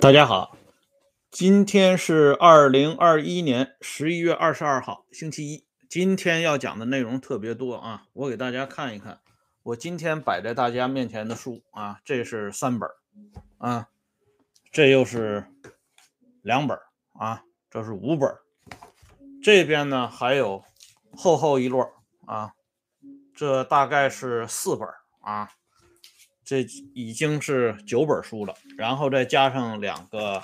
大家好，今天是二零二一年十一月二十二号，星期一。今天要讲的内容特别多啊，我给大家看一看，我今天摆在大家面前的书啊，这是三本啊，这又是两本啊，这是五本，这边呢还有厚厚一摞啊，这大概是四本啊。这已经是九本书了，然后再加上两个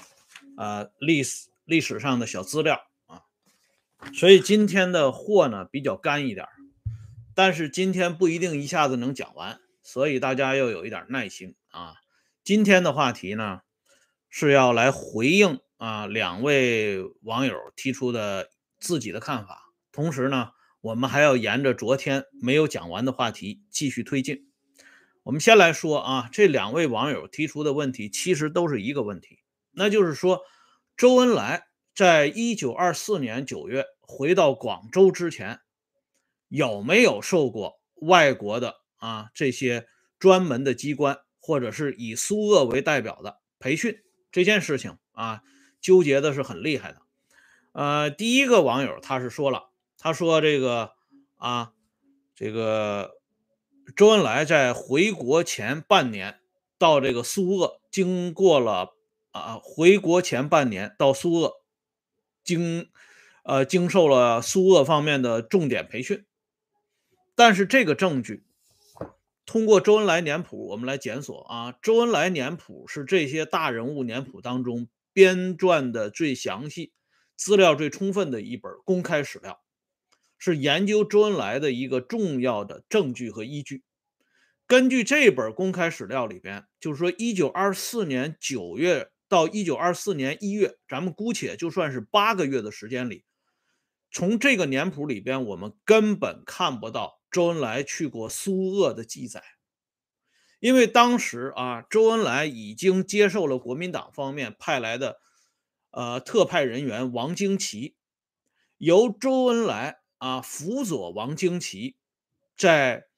呃历史历史上的小资料啊，所以今天的货呢比较干一点，但是今天不一定一下子能讲完，所以大家要有一点耐心啊。今天的话题呢是要来回应啊两位网友提出的自己的看法，同时呢我们还要沿着昨天没有讲完的话题继续推进。我们先来说啊，这两位网友提出的问题其实都是一个问题，那就是说，周恩来在一九二四年九月回到广州之前，有没有受过外国的啊这些专门的机关，或者是以苏俄为代表的培训这件事情啊，纠结的是很厉害的。呃，第一个网友他是说了，他说这个啊，这个。周恩来在回国前半年到这个苏鄂，经过了啊，回国前半年到苏鄂，经呃经受了苏鄂方面的重点培训。但是这个证据通过周恩来年谱，我们来检索啊，周恩来年谱是这些大人物年谱当中编撰的最详细、资料最充分的一本公开史料。是研究周恩来的一个重要的证据和依据。根据这本公开史料里边，就是说，一九二四年九月到一九二四年一月，咱们姑且就算是八个月的时间里，从这个年谱里边，我们根本看不到周恩来去过苏鄂的记载，因为当时啊，周恩来已经接受了国民党方面派来的呃特派人员王经奇，由周恩来。啊，辅佐王经奇在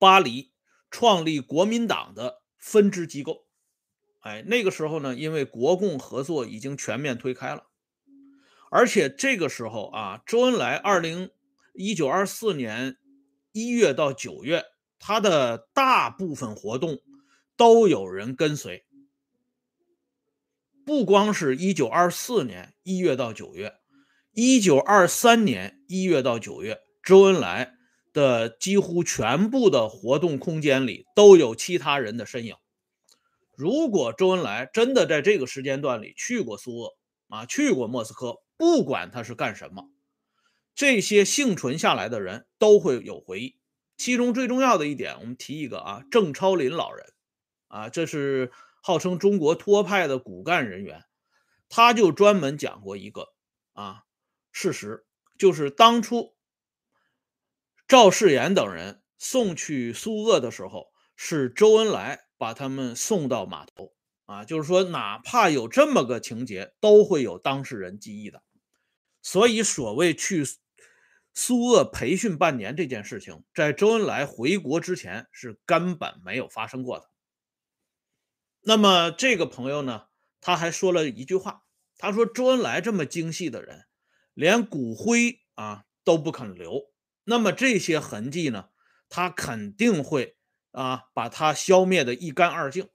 巴黎创立国民党的分支机构。哎，那个时候呢，因为国共合作已经全面推开了，而且这个时候啊，周恩来二零一九二四年一月到九月，他的大部分活动都有人跟随，不光是一九二四年一月到九月。一九二三年一月到九月，周恩来的几乎全部的活动空间里都有其他人的身影。如果周恩来真的在这个时间段里去过苏俄啊，去过莫斯科，不管他是干什么，这些幸存下来的人都会有回忆。其中最重要的一点，我们提一个啊，郑超林老人啊，这是号称中国托派的骨干人员，他就专门讲过一个啊。事实就是，当初赵世炎等人送去苏鄂的时候，是周恩来把他们送到码头啊。就是说，哪怕有这么个情节，都会有当事人记忆的。所以，所谓去苏鄂培训半年这件事情，在周恩来回国之前是根本没有发生过的。那么，这个朋友呢，他还说了一句话，他说：“周恩来这么精细的人。”连骨灰啊都不肯留，那么这些痕迹呢，他肯定会啊把它消灭的一干二净。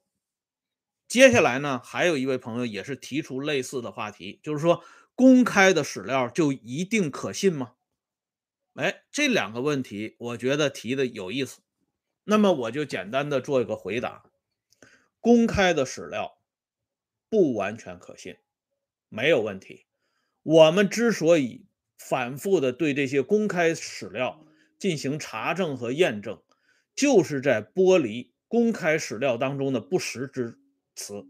接下来呢，还有一位朋友也是提出类似的话题，就是说公开的史料就一定可信吗？哎，这两个问题我觉得提的有意思，那么我就简单的做一个回答：公开的史料不完全可信，没有问题。我们之所以反复的对这些公开史料进行查证和验证，就是在剥离公开史料当中的不实之词，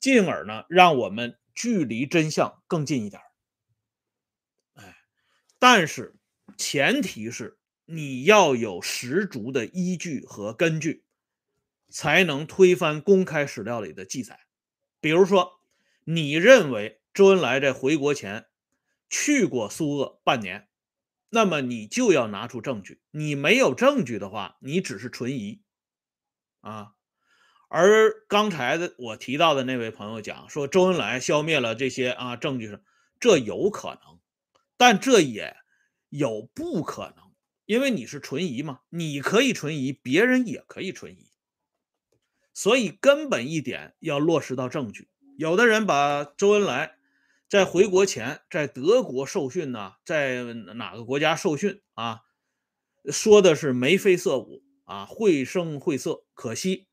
进而呢让我们距离真相更近一点。哎，但是前提是你要有十足的依据和根据，才能推翻公开史料里的记载。比如说，你认为。周恩来在回国前去过苏俄半年，那么你就要拿出证据。你没有证据的话，你只是存疑啊。而刚才的我提到的那位朋友讲说，周恩来消灭了这些啊证据，这有可能，但这也有不可能，因为你是存疑嘛，你可以存疑，别人也可以存疑，所以根本一点要落实到证据。有的人把周恩来在回国前在德国受训呢，在哪个国家受训啊，说的是眉飞色舞啊，绘声绘色，可惜。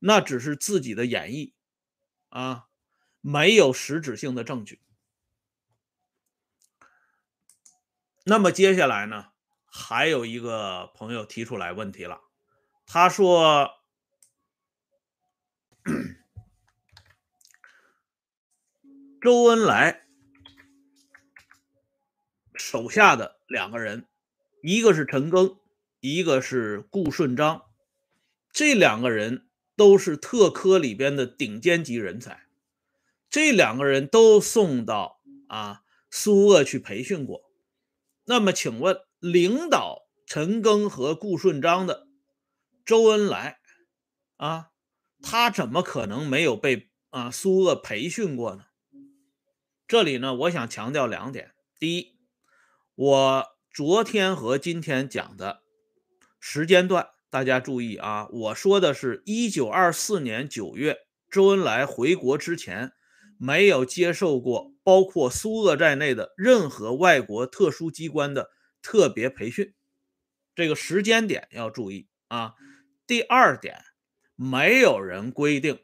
那只是自己的演绎，啊，没有实质性的证据。那么接下来呢，还有一个朋友提出来问题了，他说，周恩来手下的两个人，一个是陈赓，一个是顾顺章，这两个人。都是特科里边的顶尖级人才，这两个人都送到啊苏鄂去培训过。那么，请问领导陈赓和顾顺章的周恩来啊，他怎么可能没有被啊苏鄂培训过呢？这里呢，我想强调两点：第一，我昨天和今天讲的时间段。大家注意啊！我说的是1924年9月，周恩来回国之前，没有接受过包括苏俄在内的任何外国特殊机关的特别培训。这个时间点要注意啊。第二点，没有人规定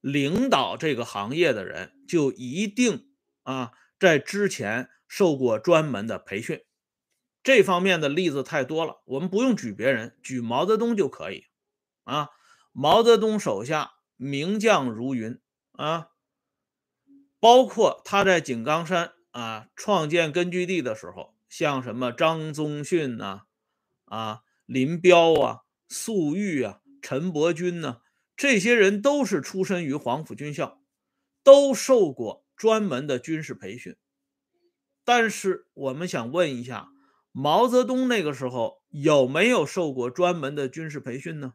领导这个行业的人就一定啊在之前受过专门的培训。这方面的例子太多了，我们不用举别人，举毛泽东就可以。啊，毛泽东手下名将如云啊，包括他在井冈山啊创建根据地的时候，像什么张宗逊呐、啊林彪啊、粟裕啊、陈伯钧呐，这些人都是出身于黄埔军校，都受过专门的军事培训。但是我们想问一下。毛泽东那个时候有没有受过专门的军事培训呢？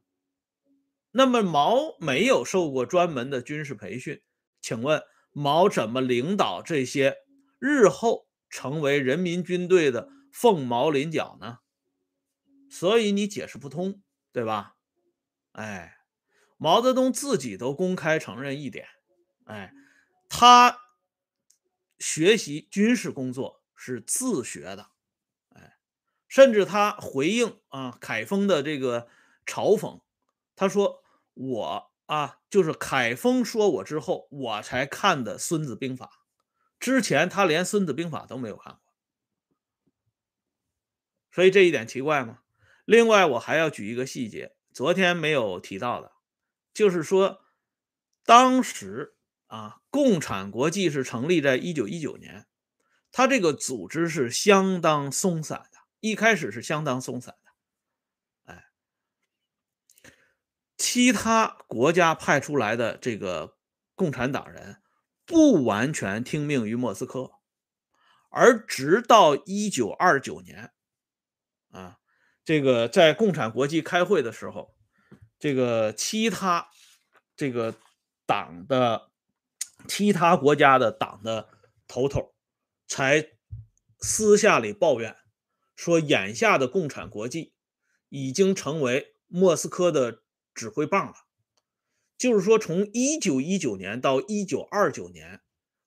那么毛没有受过专门的军事培训，请问毛怎么领导这些日后成为人民军队的凤毛麟角呢？所以你解释不通，对吧？哎，毛泽东自己都公开承认一点，哎，他学习军事工作是自学的。哎甚至他回应啊，凯丰的这个嘲讽，他说：“我啊，就是凯丰说我之后，我才看的《孙子兵法》，之前他连《孙子兵法》都没有看过。”所以这一点奇怪吗？另外，我还要举一个细节，昨天没有提到的，就是说，当时啊，共产国际是成立在一九一九年，他这个组织是相当松散的。一开始是相当松散的，哎，其他国家派出来的这个共产党人不完全听命于莫斯科，而直到一九二九年，啊，这个在共产国际开会的时候，这个其他这个党的其他国家的党的头头才私下里抱怨。说眼下的共产国际已经成为莫斯科的指挥棒了，就是说，从一九一九年到一九二九年，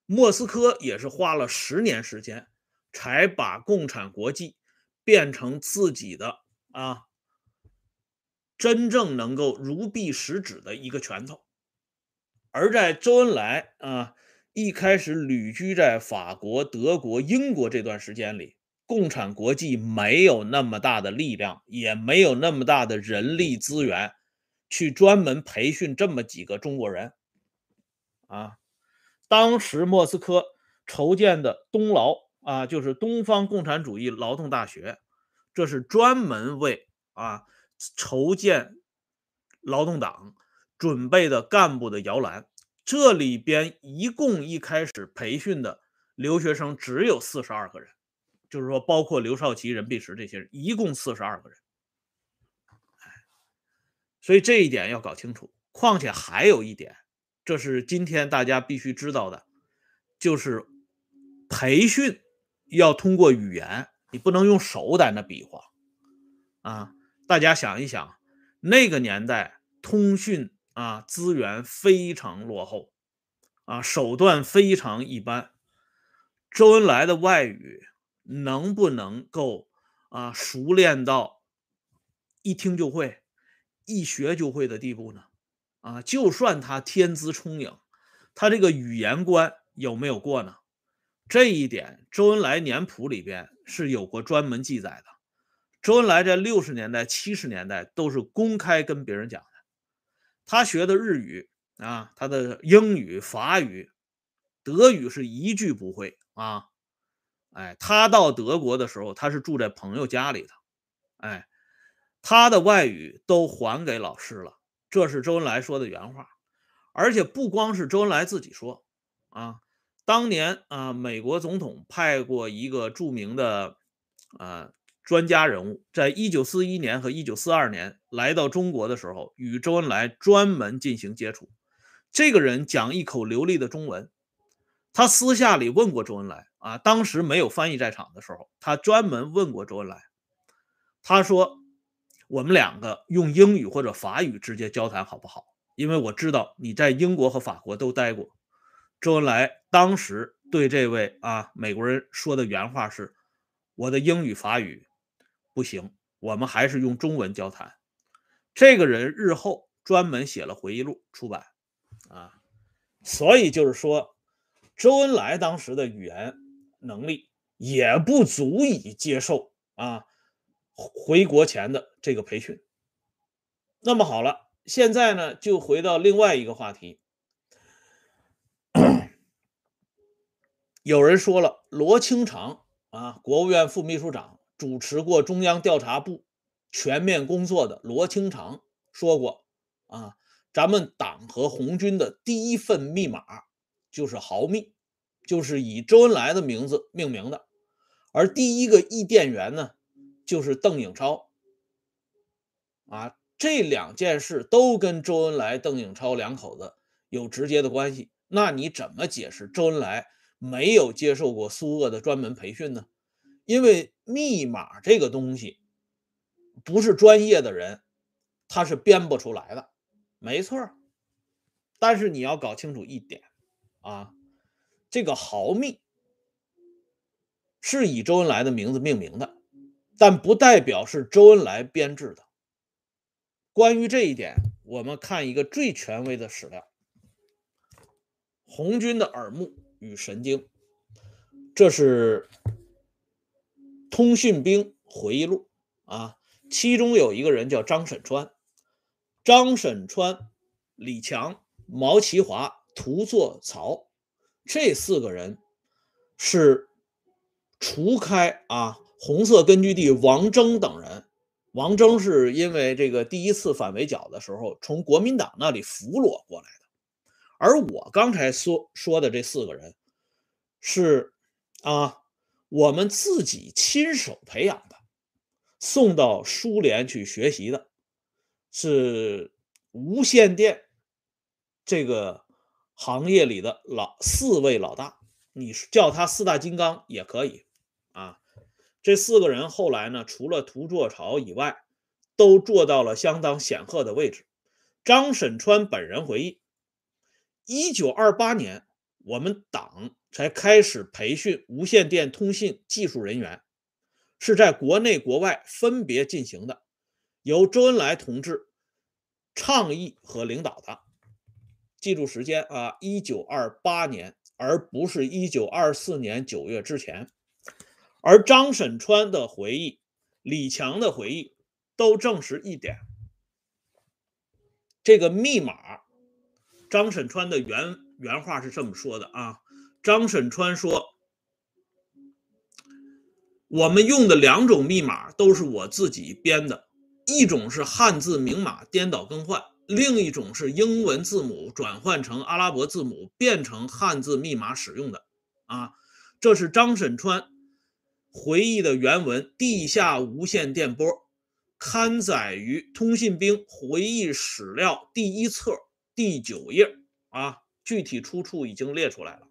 莫斯科也是花了十年时间，才把共产国际变成自己的啊，真正能够如臂使指的一个拳头。而在周恩来啊一开始旅居在法国、德国、英国这段时间里。共产国际没有那么大的力量，也没有那么大的人力资源，去专门培训这么几个中国人。啊，当时莫斯科筹建的东劳啊，就是东方共产主义劳动大学，这是专门为啊筹建劳动党准备的干部的摇篮。这里边一共一开始培训的留学生只有四十二个人。就是说，包括刘少奇、任弼时这些人，一共四十二个人。所以这一点要搞清楚况且还有一点，这是今天大家必须知道的，就是培训要通过语言，你不能用手在那比划啊！大家想一想，那个年代通讯啊资源非常落后啊，手段非常一般，周恩来的外语能不能够啊熟练到一听就会、一学就会的地步呢？啊，就算他天资聪颖，他这个语言关有没有过呢？这一点，周恩来年谱里边是有过专门记载的。周恩来在六十年代、七十年代都是公开跟别人讲。他学的日语啊，他的英语、法语、德语是一句不会啊。哎，他到德国的时候，他是住在朋友家里的，哎，他的外语都还给老师了。这是周恩来说的原话，而且不光是周恩来自己说啊，当年啊，美国总统派过一个著名的啊专家人物，在一九四一年和一九四二年来到中国的时候，与周恩来专门进行接触。这个人讲一口流利的中文，他私下里问过周恩来啊，当时没有翻译在场的时候，他专门问过周恩来，他说。我们两个用英语或者法语直接交谈好不好？因为我知道你在英国和法国都待过。周恩来当时对这位啊美国人说的原话是：“我的英语法语不行，我们还是用中文交谈。”这个人日后专门写了回忆录出版啊，所以就是说，周恩来当时的语言能力也不足以接受啊。回国前的这个培训，那么好了，现在呢就回到另外一个话题。有人说了，罗清长啊，国务院副秘书长，主持过中央调查部全面工作的罗清长说过啊，咱们党和红军的第一份密码就是豪密，就是以周恩来的名字命名的，而第一个译电员呢。就是邓颖超啊，这两件事都跟周恩来、邓颖超两口子有直接的关系。那你怎么解释周恩来没有接受过苏俄的专门培训呢？因为密码这个东西不是专业的人，他是编不出来的，没错。但是你要搞清楚一点啊，这个豪密是以周恩来的名字命名的。但不代表是周恩来编制的。关于这一点，我们看一个最权威的史料：红军的耳目与神经。这是通讯兵回忆录啊，其中有一个人叫张沈川，张沈川、李强、毛其华、涂作曹这四个人是除开啊。红色根据地王征等人，王征是因为这个第一次反围剿的时候从国民党那里俘虏过来的，而我刚才说说的这四个人，是啊，我们自己亲手培养的，送到苏联去学习的，是无线电这个行业里的老四位老大，你叫他四大金刚也可以啊。这四个人后来呢，除了涂作朝以外，都做到了相当显赫的位置。张沈川本人回忆，一九二八年，我们党才开始培训无线电通信技术人员，是在国内国外分别进行的，由周恩来同志倡议和领导的。记住时间啊，一九二八年，而不是一九二四年九月之前。而张沈川的回忆、李强的回忆都证实一点：这个密码，张沈川的原原话是这么说的啊。张沈川说：“我们用的两种密码都是我自己编的，一种是汉字明码颠倒更换，另一种是英文字母转换成阿拉伯字母变成汉字密码使用的。”啊，这是张沈川。回忆的原文：地下无线电波刊载于《通信兵回忆史料》第一册第九页啊，具体出处已经列出来了。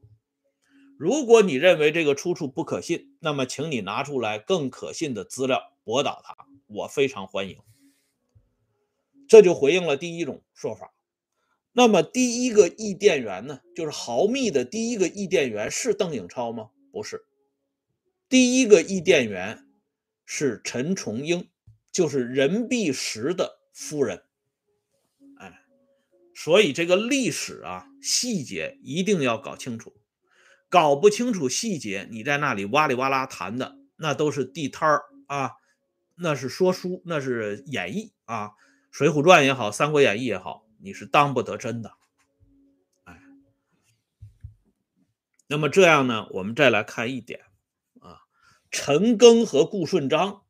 如果你认为这个出处不可信，那么请你拿出来更可信的资料驳倒它，我非常欢迎。这就回应了第一种说法。那么第一个译电员呢，就是豪密的第一个译电员是邓颖超吗？不是，第一个译电员是陈崇英，就是任弼时的夫人。哎，所以这个历史啊，细节一定要搞清楚。搞不清楚细节，你在那里哇里哇啦谈的，那都是地摊儿啊，那是说书，那是演绎啊，《水浒传》也好，《三国演义》也好，你是当不得真的。哎，那么这样呢，我们再来看一点啊，陈赓和顾顺章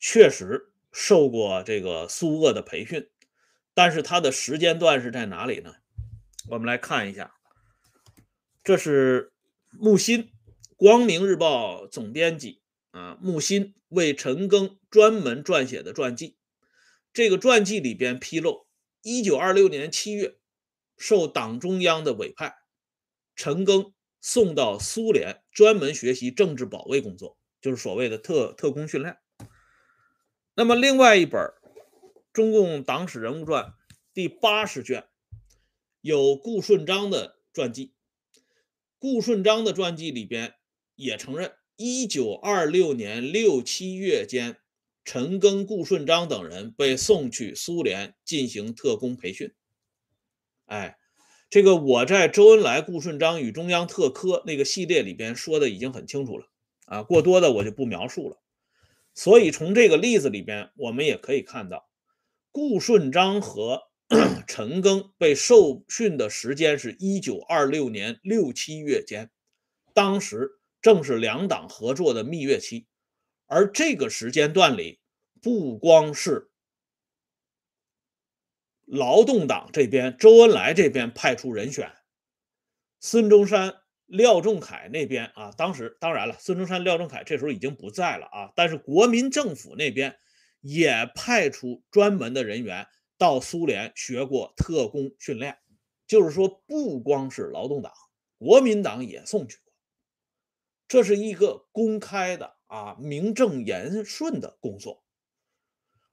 确实受过这个苏鄂的培训，但是他的时间段是在哪里呢？我们来看一下，这是。木心，光明日报总编辑啊，木心为陈赓专门撰写的传记。这个传记里边披露，一九二六年七月，受党中央的委派，陈赓送到苏联专门学习政治保卫工作，就是所谓的特特工训练。那么，另外一本《中共党史人物传》第八十卷，有顾顺章的传记。顾顺章的传记里边也承认，一九二六年六七月间，陈赓、顾顺章等人被送去苏联进行特工培训。哎，这个我在周恩来、顾顺章与中央特科那个系列里边说的已经很清楚了啊，过多的我就不描述了。所以从这个例子里边，我们也可以看到，顾顺章和。陈赓被受训的时间是一九二六年六七月间，当时正是两党合作的蜜月期，而这个时间段里，不光是劳动党这边，周恩来这边派出人选，孙中山、廖仲恺那边啊，当时当然了，孙中山、廖仲恺这时候已经不在了啊，但是国民政府那边也派出专门的人员。到苏联学过特工训练，就是说，不光是劳动党，国民党也送去过。这是一个公开的啊，名正言顺的工作。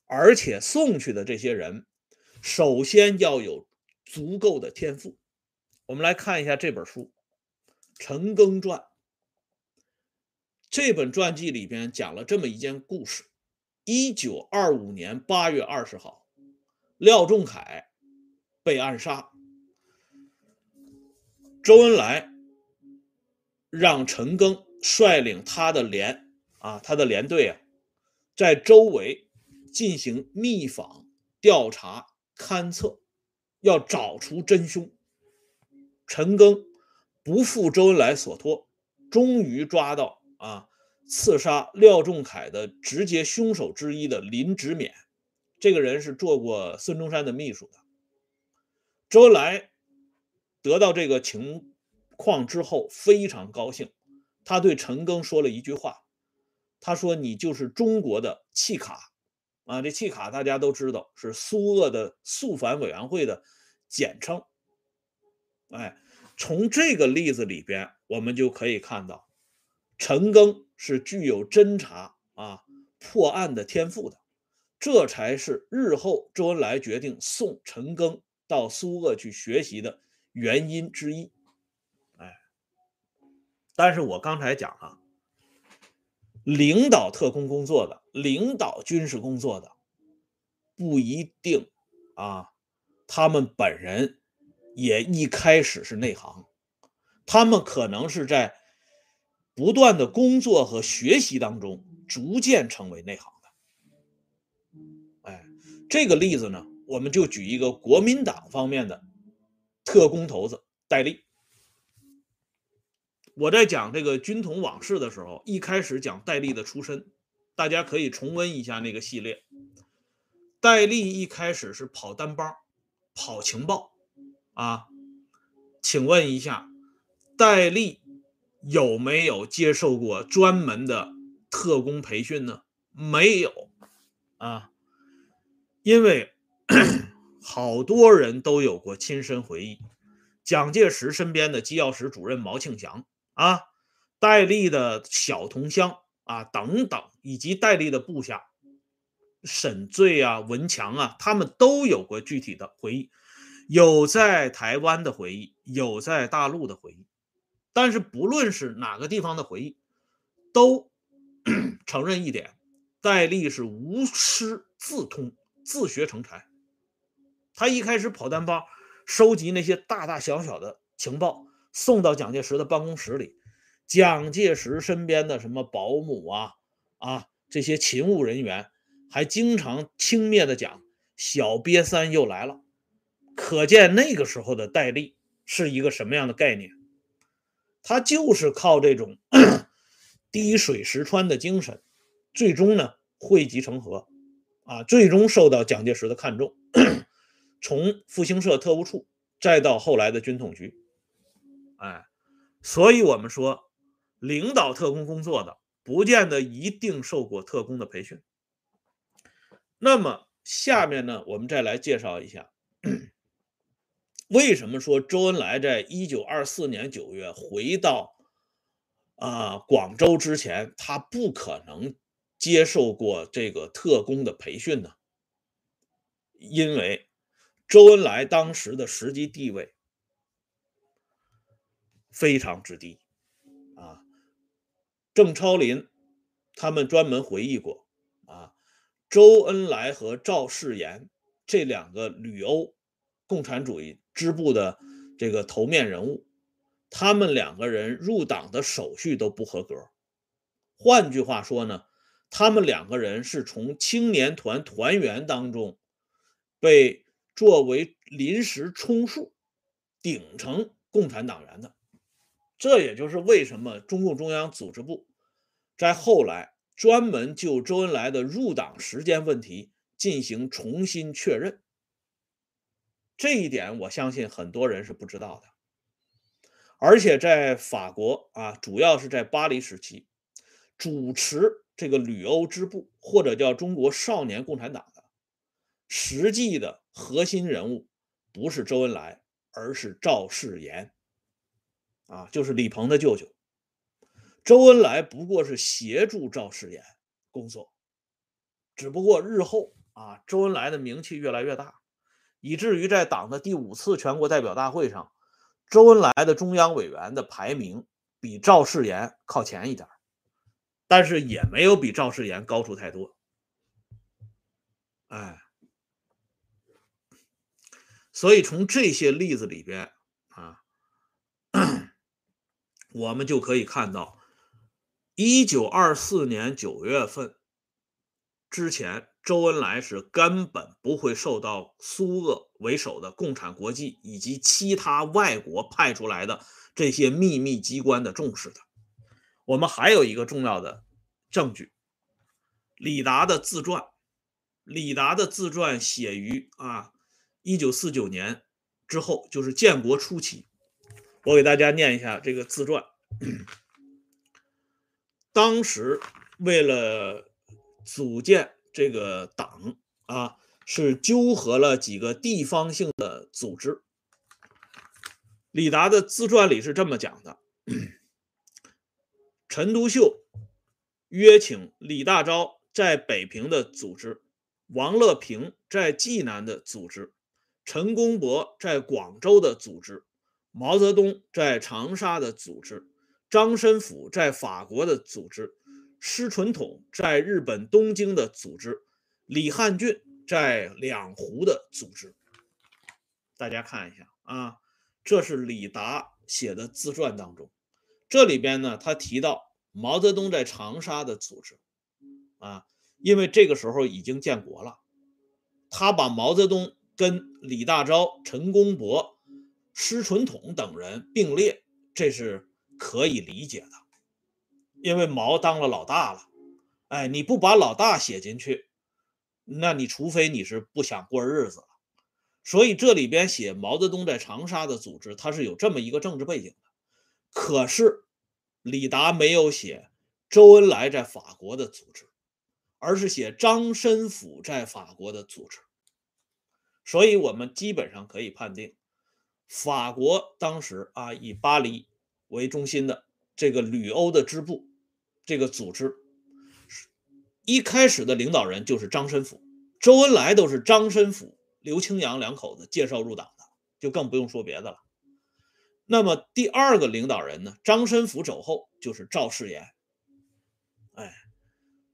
而且送去的这些人，首先要有足够的天赋。我们来看一下这本书《陈赓传》。这本传记里边讲了这么一件故事：一九二五年八月二十号。廖仲恺被暗杀，周恩来让陈赓率领他的连啊，他的连队啊，在周围进行密访、调查、勘测，要找出真凶。陈赓不负周恩来所托，终于抓到啊，刺杀廖仲恺的直接凶手之一的林直勉。这个人是做过孙中山的秘书的。周恩来得到这个情况之后非常高兴，他对陈赓说了一句话，他说：“你就是中国的契卡啊！这契卡大家都知道是苏俄的肃反委员会的简称。”哎，从这个例子里边，我们就可以看到，陈赓是具有侦查啊破案的天赋的。这才是日后周恩来决定送陈赓到苏俄去学习的原因之一。哎，但是我刚才讲了，领导特工工作的、领导军事工作的，不一定啊，他们本人也一开始是内行，他们可能是在不断的工作和学习当中，逐渐成为内行。这个例子呢，我们就举一个国民党方面的特工头子戴笠。我在讲这个军统往事的时候，一开始讲戴笠的出身，大家可以重温一下那个系列。戴笠一开始是跑单帮，跑情报啊。请问一下，戴笠有没有接受过专门的特工培训呢？没有啊。因为 好多人都有过亲身回忆，蒋介石身边的机要室主任毛庆祥啊，戴笠的小同乡啊等等，以及戴笠的部下沈醉啊、文强啊，他们都有过具体的回忆，有在台湾的回忆，有在大陆的回忆。但是不论是哪个地方的回忆，都 承认一点：戴笠是无师自通。自学成才，他一开始跑单帮，收集那些大大小小的情报，送到蒋介石的办公室里。蒋介石身边的什么保姆啊啊，这些勤务人员，还经常轻蔑的讲：“小瘪三又来了。”可见那个时候的戴笠是一个什么样的概念？他就是靠这种 滴水石穿的精神，最终呢汇集成河。啊，最终受到蒋介石的看重，从复兴社特务处，再到后来的军统局，哎，所以我们说，领导特工工作的，不见得一定受过特工的培训。那么下面呢，我们再来介绍一下，为什么说周恩来在一九二四年九月回到啊广州之前，他不可能。接受过这个特工的培训呢，因为周恩来当时的实际地位非常之低啊。郑超林他们专门回忆过啊，周恩来和赵世炎这两个旅欧共产主义支部的这个头面人物，他们两个人入党的手续都不合格。换句话说呢？他们两个人是从青年团团员当中被作为临时充数顶成共产党员的，这也就是为什么中共中央组织部在后来专门就周恩来的入党时间问题进行重新确认。这一点我相信很多人是不知道的，而且在法国啊，主要是在巴黎时期主持。这个旅欧支部或者叫中国少年共产党的实际的核心人物不是周恩来，而是赵世炎，啊，就是李鹏的舅舅。周恩来不过是协助赵世炎工作，只不过日后啊，周恩来的名气越来越大，以至于在党的第五次全国代表大会上，周恩来的中央委员的排名比赵世炎靠前一点。但是也没有比赵世炎高出太多，哎，所以从这些例子里边啊，我们就可以看到，一九二四年九月份之前，周恩来是根本不会受到苏俄为首的共产国际以及其他外国派出来的这些秘密机关的重视的。我们还有一个重要的证据，李达的自传。李达的自传写于啊一九四九年之后，就是建国初期。我给大家念一下这个自传。当时为了组建这个党啊，是纠合了几个地方性的组织。李达的自传里是这么讲的。陈独秀约请李大钊在北平的组织，王乐平在济南的组织，陈公博在广州的组织，毛泽东在长沙的组织，张申府在法国的组织，施纯统在日本东京的组织，李汉俊在两湖的组织。大家看一下啊，这是李达写的自传当中。这里边呢，他提到毛泽东在长沙的组织，啊，因为这个时候已经建国了，他把毛泽东跟李大钊、陈公博、施纯统等人并列，这是可以理解的，因为毛当了老大了，哎，你不把老大写进去，那你除非你是不想过日子了，所以这里边写毛泽东在长沙的组织，他是有这么一个政治背景。可是，李达没有写周恩来在法国的组织，而是写张申府在法国的组织。所以我们基本上可以判定，法国当时啊以巴黎为中心的这个旅欧的支部，这个组织一开始的领导人就是张申府、周恩来，都是张申府、刘清扬两口子介绍入党的，就更不用说别的了。那么第二个领导人呢，张申府走后就是赵世炎。哎，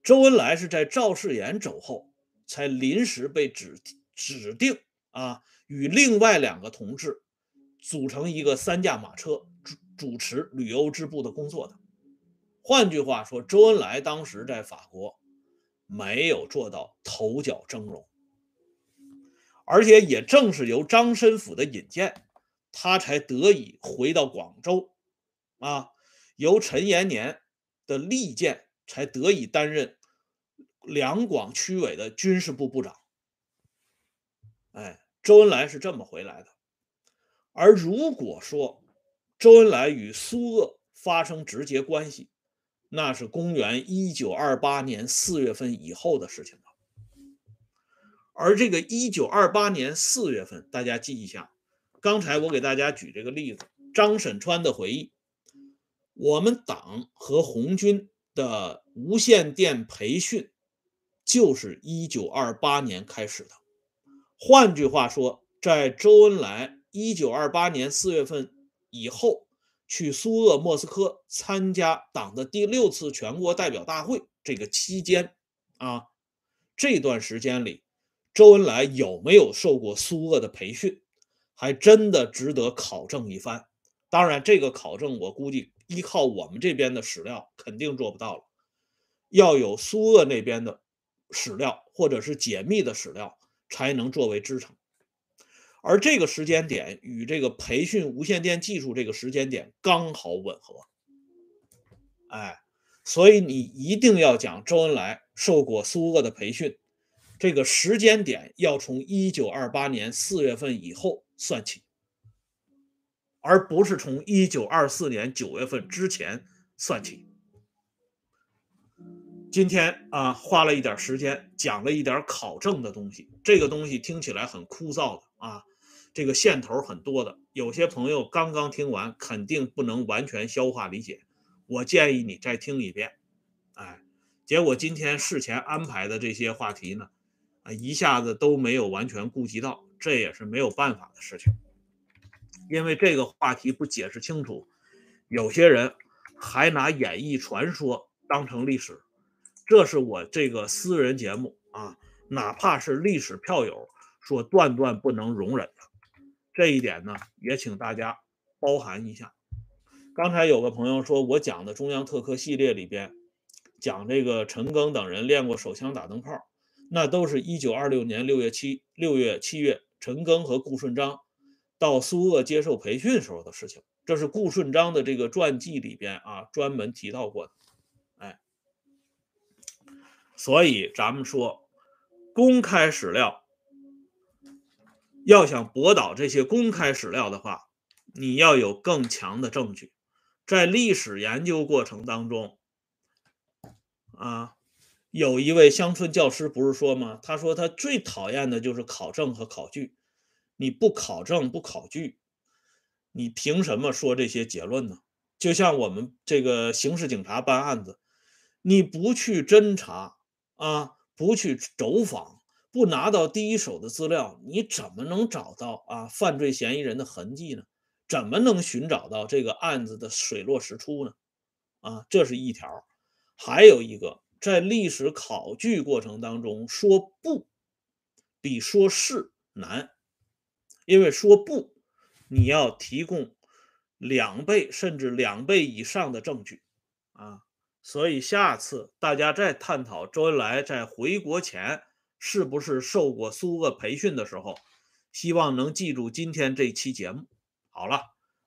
周恩来是在赵世炎走后才临时被指指定啊，与另外两个同志组成一个三驾马车主主持旅欧支部的工作的。换句话说，周恩来当时在法国没有做到头角峥嵘，而且也正是由张申府的引荐，他才得以回到广州，啊，由陈延年的力荐。才得以担任两广区委的军事部部长。哎，周恩来是这么回来的。而如果说周恩来与苏鄂发生直接关系，那是公元一九二八年四月份以后的事情了。而这个一九二八年四月份，大家记一下，刚才我给大家举这个例子，张沈川的回忆，我们党和红军。的无线电培训就是一九二八年开始的。换句话说，在周恩来一九二八年四月份以后去苏俄莫斯科参加党的第六次全国代表大会这个期间啊，这段时间里，周恩来有没有受过苏俄的培训，还真的值得考证一番。当然，这个考证我估计。依靠我们这边的史料肯定做不到了，要有苏鄂那边的史料或者是解密的史料才能作为支撑。而这个时间点与这个培训无线电技术这个时间点刚好吻合，哎，所以你一定要讲周恩来受过苏鄂的培训，这个时间点要从一九二八年四月份以后算起。而不是从一九二四年九月份之前算起。今天啊，花了一点时间讲了一点考证的东西，这个东西听起来很枯燥的啊，这个线头很多的，有些朋友刚刚听完肯定不能完全消化理解。我建议你再听一遍，哎，结果今天事前安排的这些话题呢，啊，一下子都没有完全顾及到，这也是没有办法的事情。因为这个话题不解释清楚，有些人还拿演绎传说当成历史，这是我这个私人节目啊，哪怕是历史票友说断断不能容忍的，这一点呢，也请大家包涵一下。刚才有个朋友说我讲的中央特科系列里边讲这个陈赓等人练过手枪打灯泡，那都是一九二六年六月七六月七月，陈赓和顾顺章。到苏鄂接受培训时候的事情，这是顾顺章的这个传记里边啊专门提到过的，哎，所以咱们说公开史料，要想驳倒这些公开史料的话，你要有更强的证据。在历史研究过程当中，啊，有一位乡村教师不是说吗？他说他最讨厌的就是考证和考据。你不考证不考据，你凭什么说这些结论呢？就像我们这个刑事警察办案子，你不去侦查啊，不去走访，不拿到第一手的资料，你怎么能找到啊犯罪嫌疑人的痕迹呢？怎么能寻找到这个案子的水落石出呢？啊，这是一条。还有一个，在历史考据过程当中，说不比说是难。因为说不，你要提供两倍甚至两倍以上的证据啊，所以下次大家再探讨周恩来在回国前是不是受过苏鄂培训的时候，希望能记住今天这期节目。好了，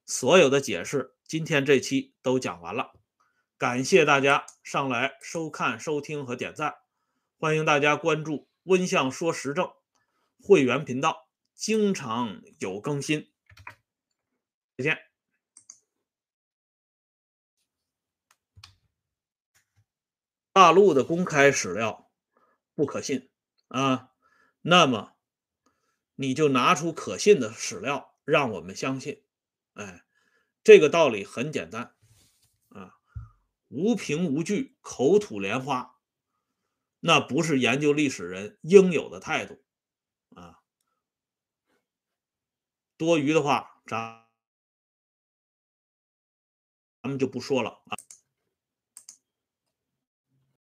所有的解释今天这期都讲完了，感谢大家上来收看、收听和点赞，欢迎大家关注温相说时政会员频道。经常有更新，再见。大陆的公开史料不可信啊，那么你就拿出可信的史料让我们相信。哎，这个道理很简单，无凭无据，口吐莲花，那不是研究历史人应有的态度啊。多余的话，咱咱们就不说了啊。